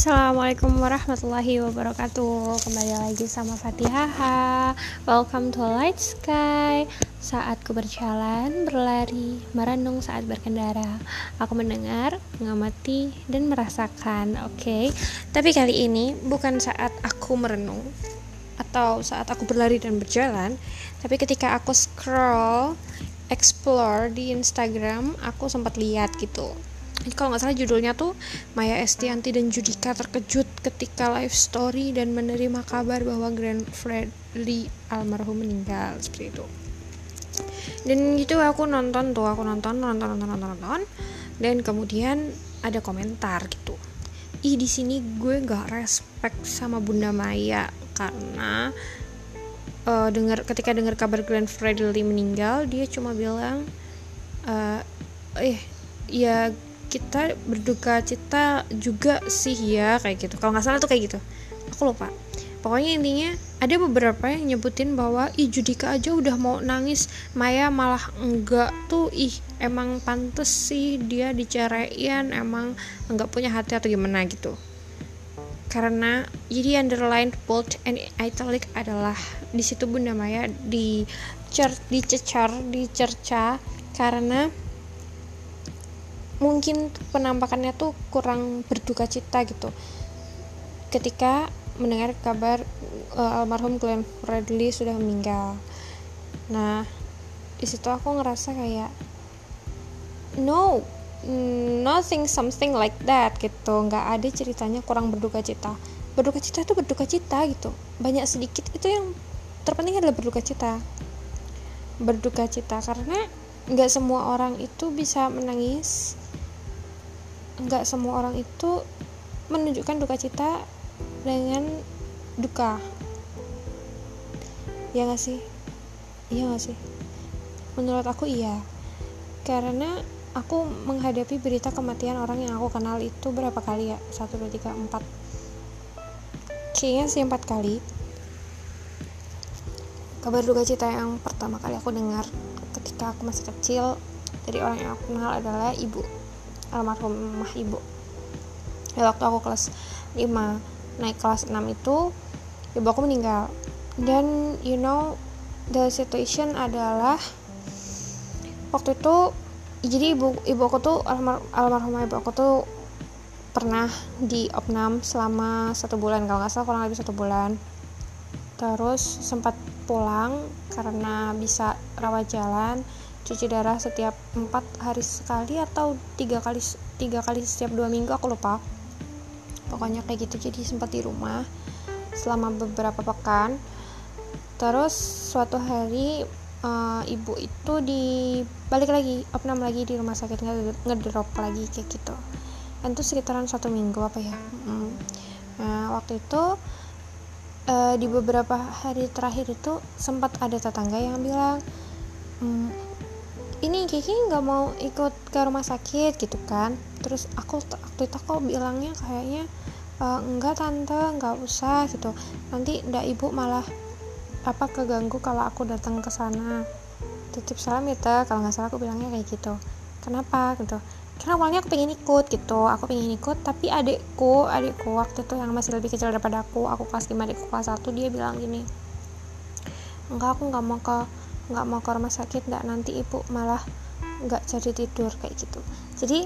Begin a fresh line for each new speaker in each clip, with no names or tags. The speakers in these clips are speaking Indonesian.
Assalamualaikum warahmatullahi wabarakatuh. Kembali lagi sama Fatihah Welcome to Light Sky. Saat ku berjalan, berlari, merenung saat berkendara. Aku mendengar, mengamati, dan merasakan. Oke, okay? tapi kali ini bukan saat aku merenung Atau saat aku berlari dan berjalan Tapi ketika aku scroll, explore di Instagram Aku sempat lihat gitu kalau nggak salah judulnya tuh Maya Estianti dan Judika terkejut ketika live story dan menerima kabar bahwa Grand Fredly almarhum meninggal seperti itu. Dan gitu aku nonton tuh aku nonton nonton nonton nonton nonton. Dan kemudian ada komentar gitu. Ih di sini gue gak respect sama Bunda Maya karena uh, dengar ketika dengar kabar Grand Fredly meninggal dia cuma bilang uh, eh ya kita berduka cita juga sih ya kayak gitu. Kalau nggak salah tuh kayak gitu. Aku lupa. Pokoknya intinya ada beberapa yang nyebutin bahwa ih Judika aja udah mau nangis. Maya malah enggak tuh ih emang pantes sih dia diceraiin emang enggak punya hati atau gimana gitu. Karena jadi underline bold and italic adalah di situ Bunda Maya di cer dicecar dicerca karena mungkin penampakannya tuh kurang berduka cita gitu. Ketika mendengar kabar uh, almarhum Glenn Fredly sudah meninggal. Nah di situ aku ngerasa kayak no nothing something like that gitu. Nggak ada ceritanya kurang berduka cita. Berduka cita itu berduka cita gitu. Banyak sedikit itu yang terpenting adalah berduka cita. Berduka cita karena nggak semua orang itu bisa menangis nggak semua orang itu menunjukkan duka cita dengan duka. Ya gak sih? Iya gak sih? Menurut aku iya. Karena aku menghadapi berita kematian orang yang aku kenal itu berapa kali ya? Satu dua tiga empat. Kayaknya sih empat kali. Kabar duka cita yang pertama kali aku dengar ketika aku masih kecil dari orang yang aku kenal adalah ibu almarhumah ibu. Ya, waktu aku kelas 5 naik kelas 6 itu ibu aku meninggal. Dan you know the situation adalah waktu itu jadi ibu ibu aku tuh almar, almarhumah ibu aku tuh pernah di opnam selama satu bulan kalau nggak salah kurang lebih satu bulan. Terus sempat pulang karena bisa rawat jalan cuci darah setiap empat hari sekali atau tiga kali tiga kali setiap dua minggu aku lupa. Pokoknya kayak gitu jadi sempat di rumah selama beberapa pekan. Terus suatu hari uh, ibu itu di balik lagi opnam lagi di rumah sakit ngedrop lagi kayak gitu. Dan itu sekitaran satu minggu apa ya? Hmm. nah waktu itu uh, di beberapa hari terakhir itu sempat ada tetangga yang bilang hmm, ini Kiki nggak mau ikut ke rumah sakit gitu kan. Terus aku waktu itu aku bilangnya kayaknya e, enggak tante nggak usah gitu. Nanti ndak ibu malah apa keganggu kalau aku datang ke sana. Titip salam ya kalau nggak salah aku bilangnya kayak gitu. Kenapa? Gitu. Karena awalnya aku pengen ikut gitu. Aku pengen ikut tapi adikku adikku waktu itu yang masih lebih kecil daripada aku aku kelas 5 adikku kelas 1 dia bilang gini enggak aku nggak mau ke nggak mau ke rumah sakit nggak nanti ibu malah nggak jadi tidur kayak gitu. Jadi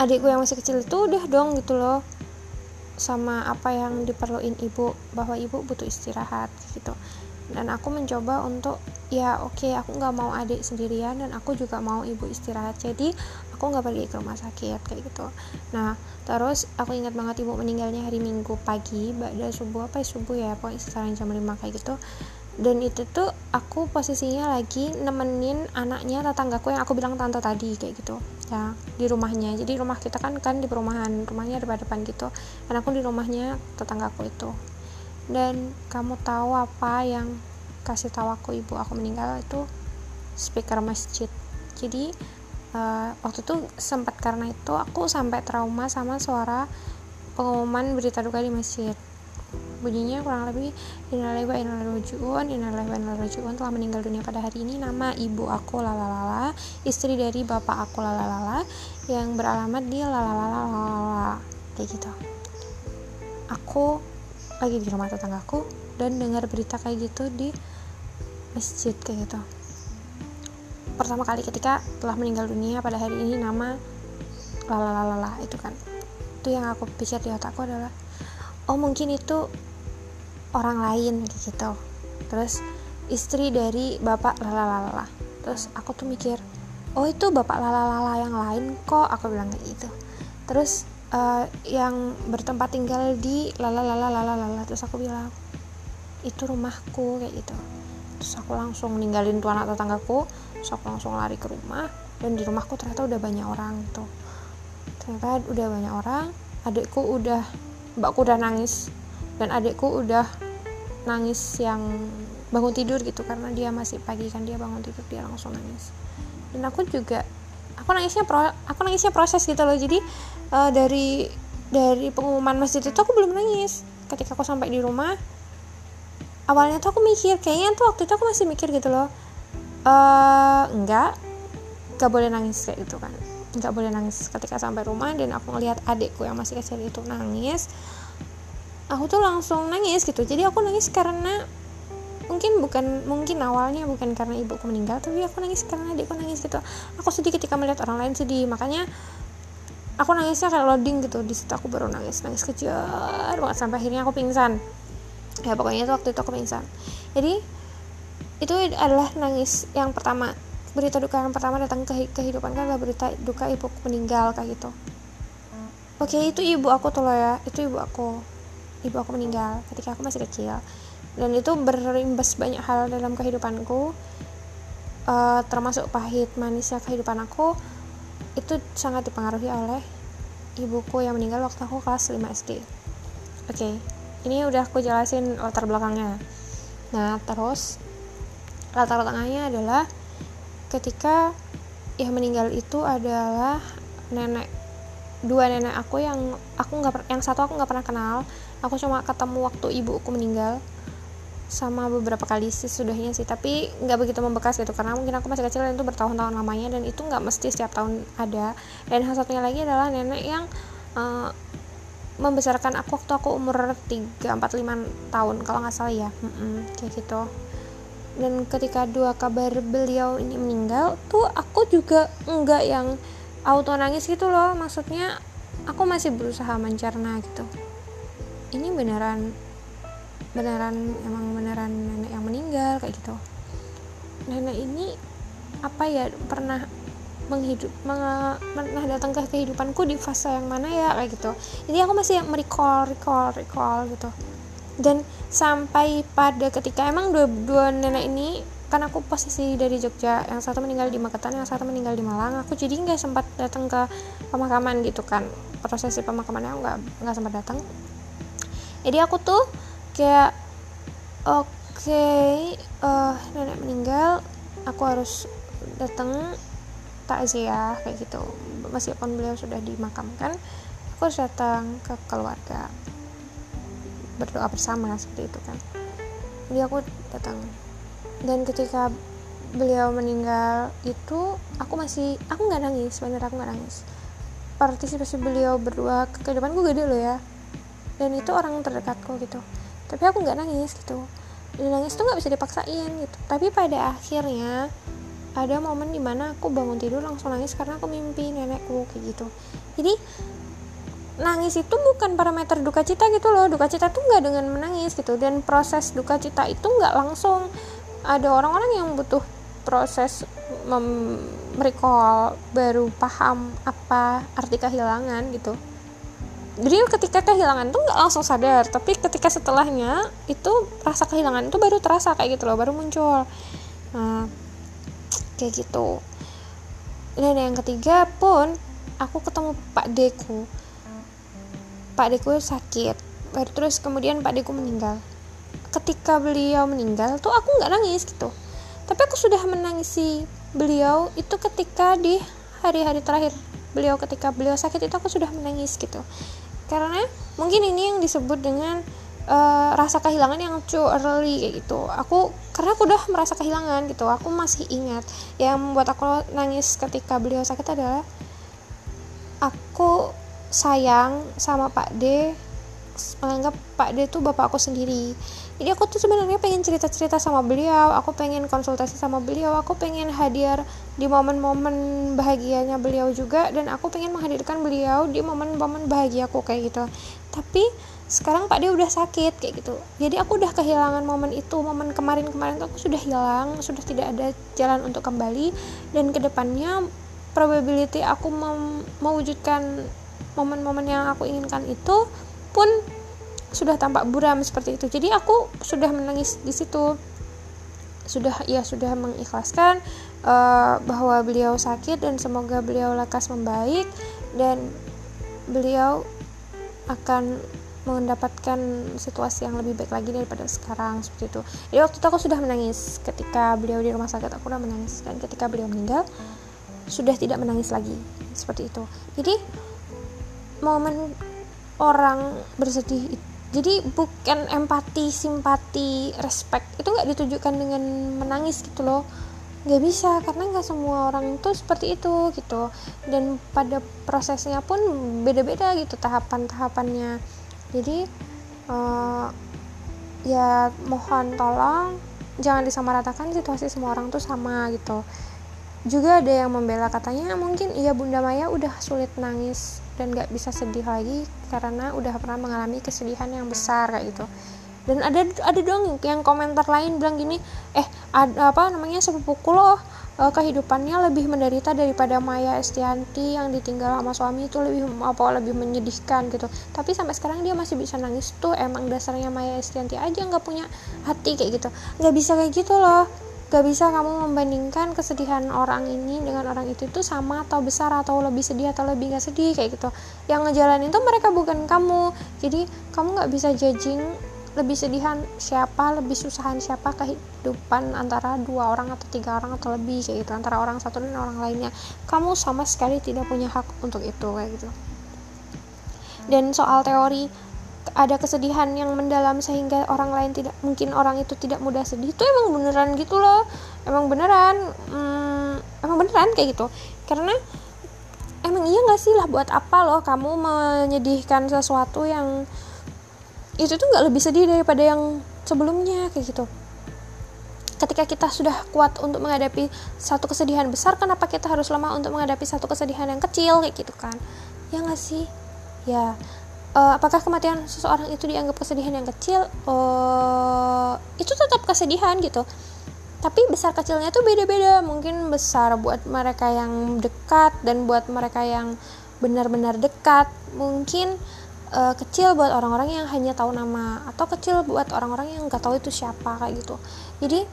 adikku yang masih kecil itu udah dong gitu loh sama apa yang diperluin ibu bahwa ibu butuh istirahat gitu. Dan aku mencoba untuk ya oke okay, aku nggak mau adik sendirian dan aku juga mau ibu istirahat jadi aku nggak pergi ke rumah sakit kayak gitu. Nah terus aku ingat banget ibu meninggalnya hari minggu pagi pada subuh apa ya subuh ya pokoknya sekarang jam 5 kayak gitu dan itu tuh aku posisinya lagi nemenin anaknya tetanggaku yang aku bilang tante tadi kayak gitu. Ya di rumahnya. Jadi rumah kita kan kan di perumahan rumahnya di depan gitu. Dan aku di rumahnya tetanggaku itu. Dan kamu tahu apa yang kasih tahu aku ibu aku meninggal itu? Speaker masjid. Jadi uh, waktu itu sempat karena itu aku sampai trauma sama suara pengumuman berita duka di masjid bunyinya kurang lebih innalillahi wa inna innalillahi wa telah meninggal dunia pada hari ini. Nama ibu aku lalalala istri dari bapak aku lalalala yang beralamat di lalalala kayak gitu. Aku lagi di rumah tetanggaku dan dengar berita kayak gitu di masjid kayak gitu. Pertama kali ketika telah meninggal dunia pada hari ini nama lalalalala itu kan. Itu yang aku pikir di otakku adalah oh mungkin itu orang lain gitu. Terus istri dari bapak lalalala terus aku tuh mikir oh itu bapak lalalala yang lain kok aku bilang kayak gitu. Terus uh, yang bertempat tinggal di lalalala terus aku bilang itu rumahku kayak gitu. Terus aku langsung ninggalin tuan anak tetanggaku terus aku langsung lari ke rumah dan di rumahku ternyata udah banyak orang tuh. Ternyata udah banyak orang adikku udah mbakku udah nangis dan adikku udah nangis yang bangun tidur gitu karena dia masih pagi kan dia bangun tidur dia langsung nangis. Dan aku juga aku nangisnya pro aku nangisnya proses gitu loh. Jadi uh, dari dari pengumuman masjid itu aku belum nangis. Ketika aku sampai di rumah awalnya tuh aku mikir kayaknya tuh waktu itu aku masih mikir gitu loh uh, enggak gak boleh nangis kayak gitu kan. Nggak boleh nangis ketika sampai rumah dan aku ngelihat adikku yang masih kecil itu nangis aku tuh langsung nangis gitu. Jadi aku nangis karena mungkin bukan mungkin awalnya bukan karena ibuku meninggal tapi aku nangis karena adikku nangis gitu. Aku sedih ketika melihat orang lain sedih. Makanya aku nangisnya kayak loading gitu. Di situ aku baru nangis nangis kejar banget sampai akhirnya aku pingsan. Ya pokoknya itu waktu itu aku pingsan. Jadi itu adalah nangis yang pertama. Berita duka yang pertama datang ke kehidupan kan berita duka ibuku meninggal kayak gitu. Oke itu ibu aku tuh loh ya. Itu ibu aku ibu aku meninggal ketika aku masih kecil. Dan itu berimbas banyak hal dalam kehidupanku. Uh, termasuk pahit manisnya kehidupan aku itu sangat dipengaruhi oleh ibuku yang meninggal waktu aku kelas 5 SD oke okay, ini udah aku jelasin latar belakangnya. Nah terus latar belakangnya adalah ketika yang meninggal itu adalah nenek dua nenek aku yang aku nggak yang satu aku nggak pernah kenal aku cuma ketemu waktu ibuku meninggal sama beberapa kali sih sudahnya sih tapi nggak begitu membekas gitu karena mungkin aku masih kecil dan itu bertahun-tahun lamanya dan itu nggak mesti setiap tahun ada. Dan hal satunya lagi adalah nenek yang uh, membesarkan aku waktu aku umur 3, 4, 5 tahun kalau nggak salah ya. Mm -mm, kayak gitu. Dan ketika dua kabar beliau ini meninggal tuh aku juga enggak yang auto nangis gitu loh. Maksudnya aku masih berusaha mencerna gitu ini beneran beneran emang beneran nenek yang meninggal kayak gitu. Nenek ini apa ya pernah menghidup pernah datang ke kehidupanku di fase yang mana ya kayak gitu. Jadi aku masih merecall recall recall gitu. Dan sampai pada ketika emang dua, dua nenek ini kan aku posisi dari Jogja yang satu meninggal di Magetan yang satu meninggal di Malang aku jadi nggak sempat datang ke pemakaman gitu kan. Prosesi pemakamannya nggak nggak sempat datang jadi aku tuh kayak oke okay, uh, eh, nenek meninggal aku harus datang takziah kayak gitu. Meskipun beliau sudah dimakamkan aku harus datang ke keluarga. Berdoa bersama seperti itu kan. Jadi aku datang. Dan ketika beliau meninggal itu aku masih aku nggak nangis sebenarnya aku nggak nangis. Partisipasi beliau berdua ke kehidupan gue gede loh ya dan itu orang terdekatku gitu. Tapi aku nggak nangis gitu. Dan nangis tuh nggak bisa dipaksain gitu. Tapi pada akhirnya ada momen di mana aku bangun tidur langsung nangis karena aku mimpi nenekku kayak gitu. Jadi nangis itu bukan parameter duka cita gitu loh. Duka cita tuh nggak dengan menangis gitu. Dan proses duka cita itu nggak langsung. Ada orang-orang yang butuh proses merecall baru paham apa arti kehilangan gitu jadi ketika kehilangan tuh nggak langsung sadar tapi ketika setelahnya itu rasa kehilangan itu baru terasa kayak gitu loh baru muncul. Nah kayak gitu. Dan yang ketiga pun aku ketemu Pak Deku. Pak Deku sakit baru terus kemudian Pak Deku meninggal. Ketika beliau meninggal tuh aku nggak nangis gitu. Tapi aku sudah menangisi beliau itu ketika di hari-hari terakhir. Beliau ketika beliau sakit itu aku sudah menangis gitu karena mungkin ini yang disebut dengan uh, rasa kehilangan yang too early kayak gitu. Aku karena aku udah merasa kehilangan gitu. Aku masih ingat. Yang membuat aku nangis ketika beliau sakit adalah aku sayang sama Pak D menganggap Pak D itu bapak aku sendiri jadi aku tuh sebenarnya pengen cerita-cerita sama beliau aku pengen konsultasi sama beliau aku pengen hadir di momen-momen bahagianya beliau juga dan aku pengen menghadirkan beliau di momen-momen bahagiaku kayak gitu. Tapi sekarang Pak dia udah sakit kayak gitu. Jadi aku udah kehilangan momen itu momen kemarin-kemarin tuh aku sudah hilang sudah tidak ada jalan untuk kembali dan ke depannya probability aku mewujudkan momen-momen yang aku inginkan itu pun sudah tampak buram seperti itu. Jadi aku sudah menangis di situ. Sudah ya sudah mengikhlaskan uh, bahwa beliau sakit dan semoga beliau lekas membaik dan beliau akan mendapatkan situasi yang lebih baik lagi daripada sekarang seperti itu. Jadi waktu itu aku sudah menangis. Ketika beliau di rumah sakit aku udah menangis. Dan ketika beliau meninggal sudah tidak menangis lagi. Seperti itu. Jadi momen orang bersedih itu jadi bukan empati simpati respect itu nggak ditujukan dengan menangis gitu loh. Nggak bisa karena nggak semua orang itu seperti itu gitu. Dan pada prosesnya pun beda-beda gitu tahapan-tahapannya. Jadi uh, ya mohon tolong jangan disamaratakan situasi semua orang tuh sama gitu. Juga ada yang membela katanya mungkin iya Bunda Maya udah sulit nangis dan gak bisa sedih lagi karena udah pernah mengalami kesedihan yang besar kayak gitu. Dan ada ada dong yang komentar lain bilang gini eh ada apa namanya sepupuku loh eh, kehidupannya lebih menderita daripada Maya Estianti yang ditinggal sama suami itu lebih apa lebih menyedihkan gitu. Tapi sampai sekarang dia masih bisa nangis tuh emang dasarnya Maya Estianti aja nggak punya hati kayak gitu. Nggak bisa kayak gitu loh gak bisa kamu membandingkan kesedihan orang ini dengan orang itu itu sama atau besar atau lebih sedih atau lebih gak sedih kayak gitu. Yang ngejalanin itu mereka bukan kamu. Jadi kamu gak bisa judging lebih sedihan siapa lebih susahan siapa kehidupan antara dua orang atau tiga orang atau lebih kayak gitu. Antara orang satu dan orang lainnya. Kamu sama sekali tidak punya hak untuk itu kayak gitu. Dan soal teori ada kesedihan yang mendalam sehingga orang lain tidak mungkin orang itu tidak mudah sedih. Itu emang beneran gitu loh. Emang beneran hmm, emang beneran kayak gitu. Karena emang iya gak sih lah buat apa loh kamu menyedihkan sesuatu yang itu tuh nggak lebih sedih daripada yang sebelumnya kayak gitu. Ketika kita sudah kuat untuk menghadapi satu kesedihan besar kenapa kita harus lemah untuk menghadapi satu kesedihan yang kecil kayak gitu kan? Ya nggak sih? Ya uh, apakah kematian seseorang itu dianggap kesedihan yang kecil? Uh, itu tetap kesedihan gitu. Tapi besar kecilnya tuh beda-beda. Mungkin besar buat mereka yang dekat dan buat mereka yang benar-benar dekat. Mungkin uh, kecil buat orang-orang yang hanya tahu nama atau kecil buat orang-orang yang nggak tahu itu siapa kayak gitu. Jadi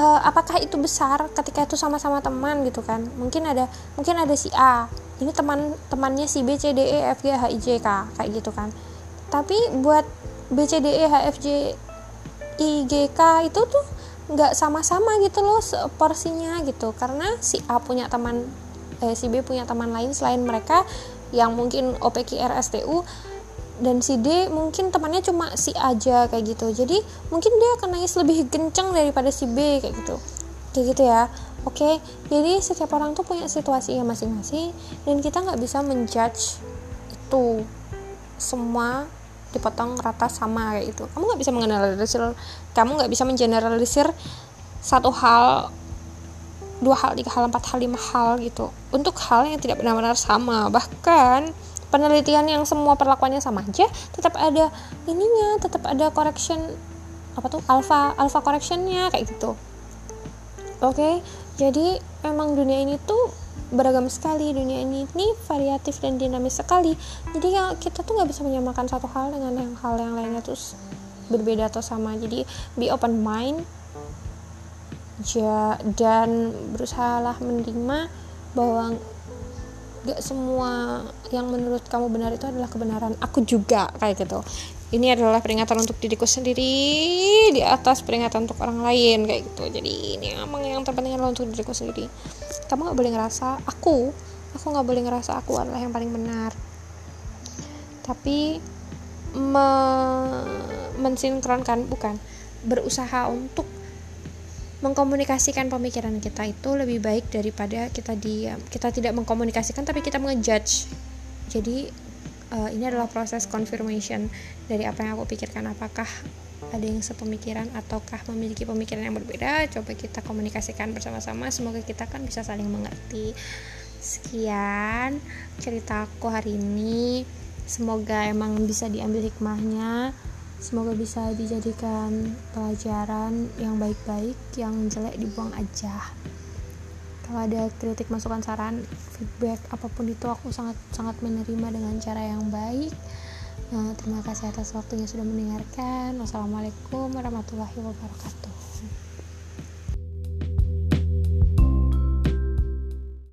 uh, apakah itu besar ketika itu sama-sama teman gitu kan? Mungkin ada mungkin ada si A ini teman temannya si B C D E F G H I J K kayak gitu kan. Tapi buat B C D E H F J I G K itu tuh nggak sama-sama gitu loh porsinya gitu. Karena si A punya teman eh, si B punya teman lain selain mereka yang mungkin OPQR STU dan si D mungkin temannya cuma si aja kayak gitu. Jadi mungkin dia akan nangis lebih kenceng daripada si B kayak gitu. Kayak gitu ya oke okay? jadi setiap orang tuh punya situasi yang masing-masing dan kita nggak bisa menjudge itu semua dipotong rata sama kayak itu kamu nggak bisa mengeneralisir kamu nggak bisa mengeneralisir satu hal dua hal tiga hal empat hal lima hal gitu untuk hal yang tidak benar-benar sama bahkan penelitian yang semua perlakuannya sama aja tetap ada ininya tetap ada correction apa tuh alpha alpha correctionnya kayak gitu oke okay? Jadi emang dunia ini tuh beragam sekali. Dunia ini ini variatif dan dinamis sekali. Jadi ya kita tuh nggak bisa menyamakan satu hal dengan yang hal yang lainnya terus berbeda atau sama. Jadi be open mind ja, dan berusahalah menerima bahwa gak semua yang menurut kamu benar itu adalah kebenaran. Aku juga kayak gitu ini adalah peringatan untuk diriku sendiri di atas peringatan untuk orang lain kayak gitu. Jadi ini emang yang terpenting adalah untuk diriku sendiri. Kamu gak boleh ngerasa aku aku gak boleh ngerasa aku adalah yang paling benar. Tapi me mensinkronkan bukan berusaha untuk mengkomunikasikan pemikiran kita itu lebih baik daripada kita diam. Kita tidak mengkomunikasikan tapi kita mengejudge. Jadi uh, ini adalah proses confirmation dari apa yang aku pikirkan. Apakah ada yang sepemikiran ataukah memiliki pemikiran yang berbeda? Coba kita komunikasikan bersama-sama. Semoga kita kan bisa saling mengerti. Sekian ceritaku hari ini. Semoga emang bisa diambil hikmahnya. Semoga bisa dijadikan pelajaran yang baik-baik yang jelek dibuang aja kalau ada kritik masukan saran feedback apa pun itu aku sangat sangat menerima dengan cara yang baik. Nah, terima kasih atas waktunya sudah mendengarkan. Wassalamualaikum warahmatullahi wabarakatuh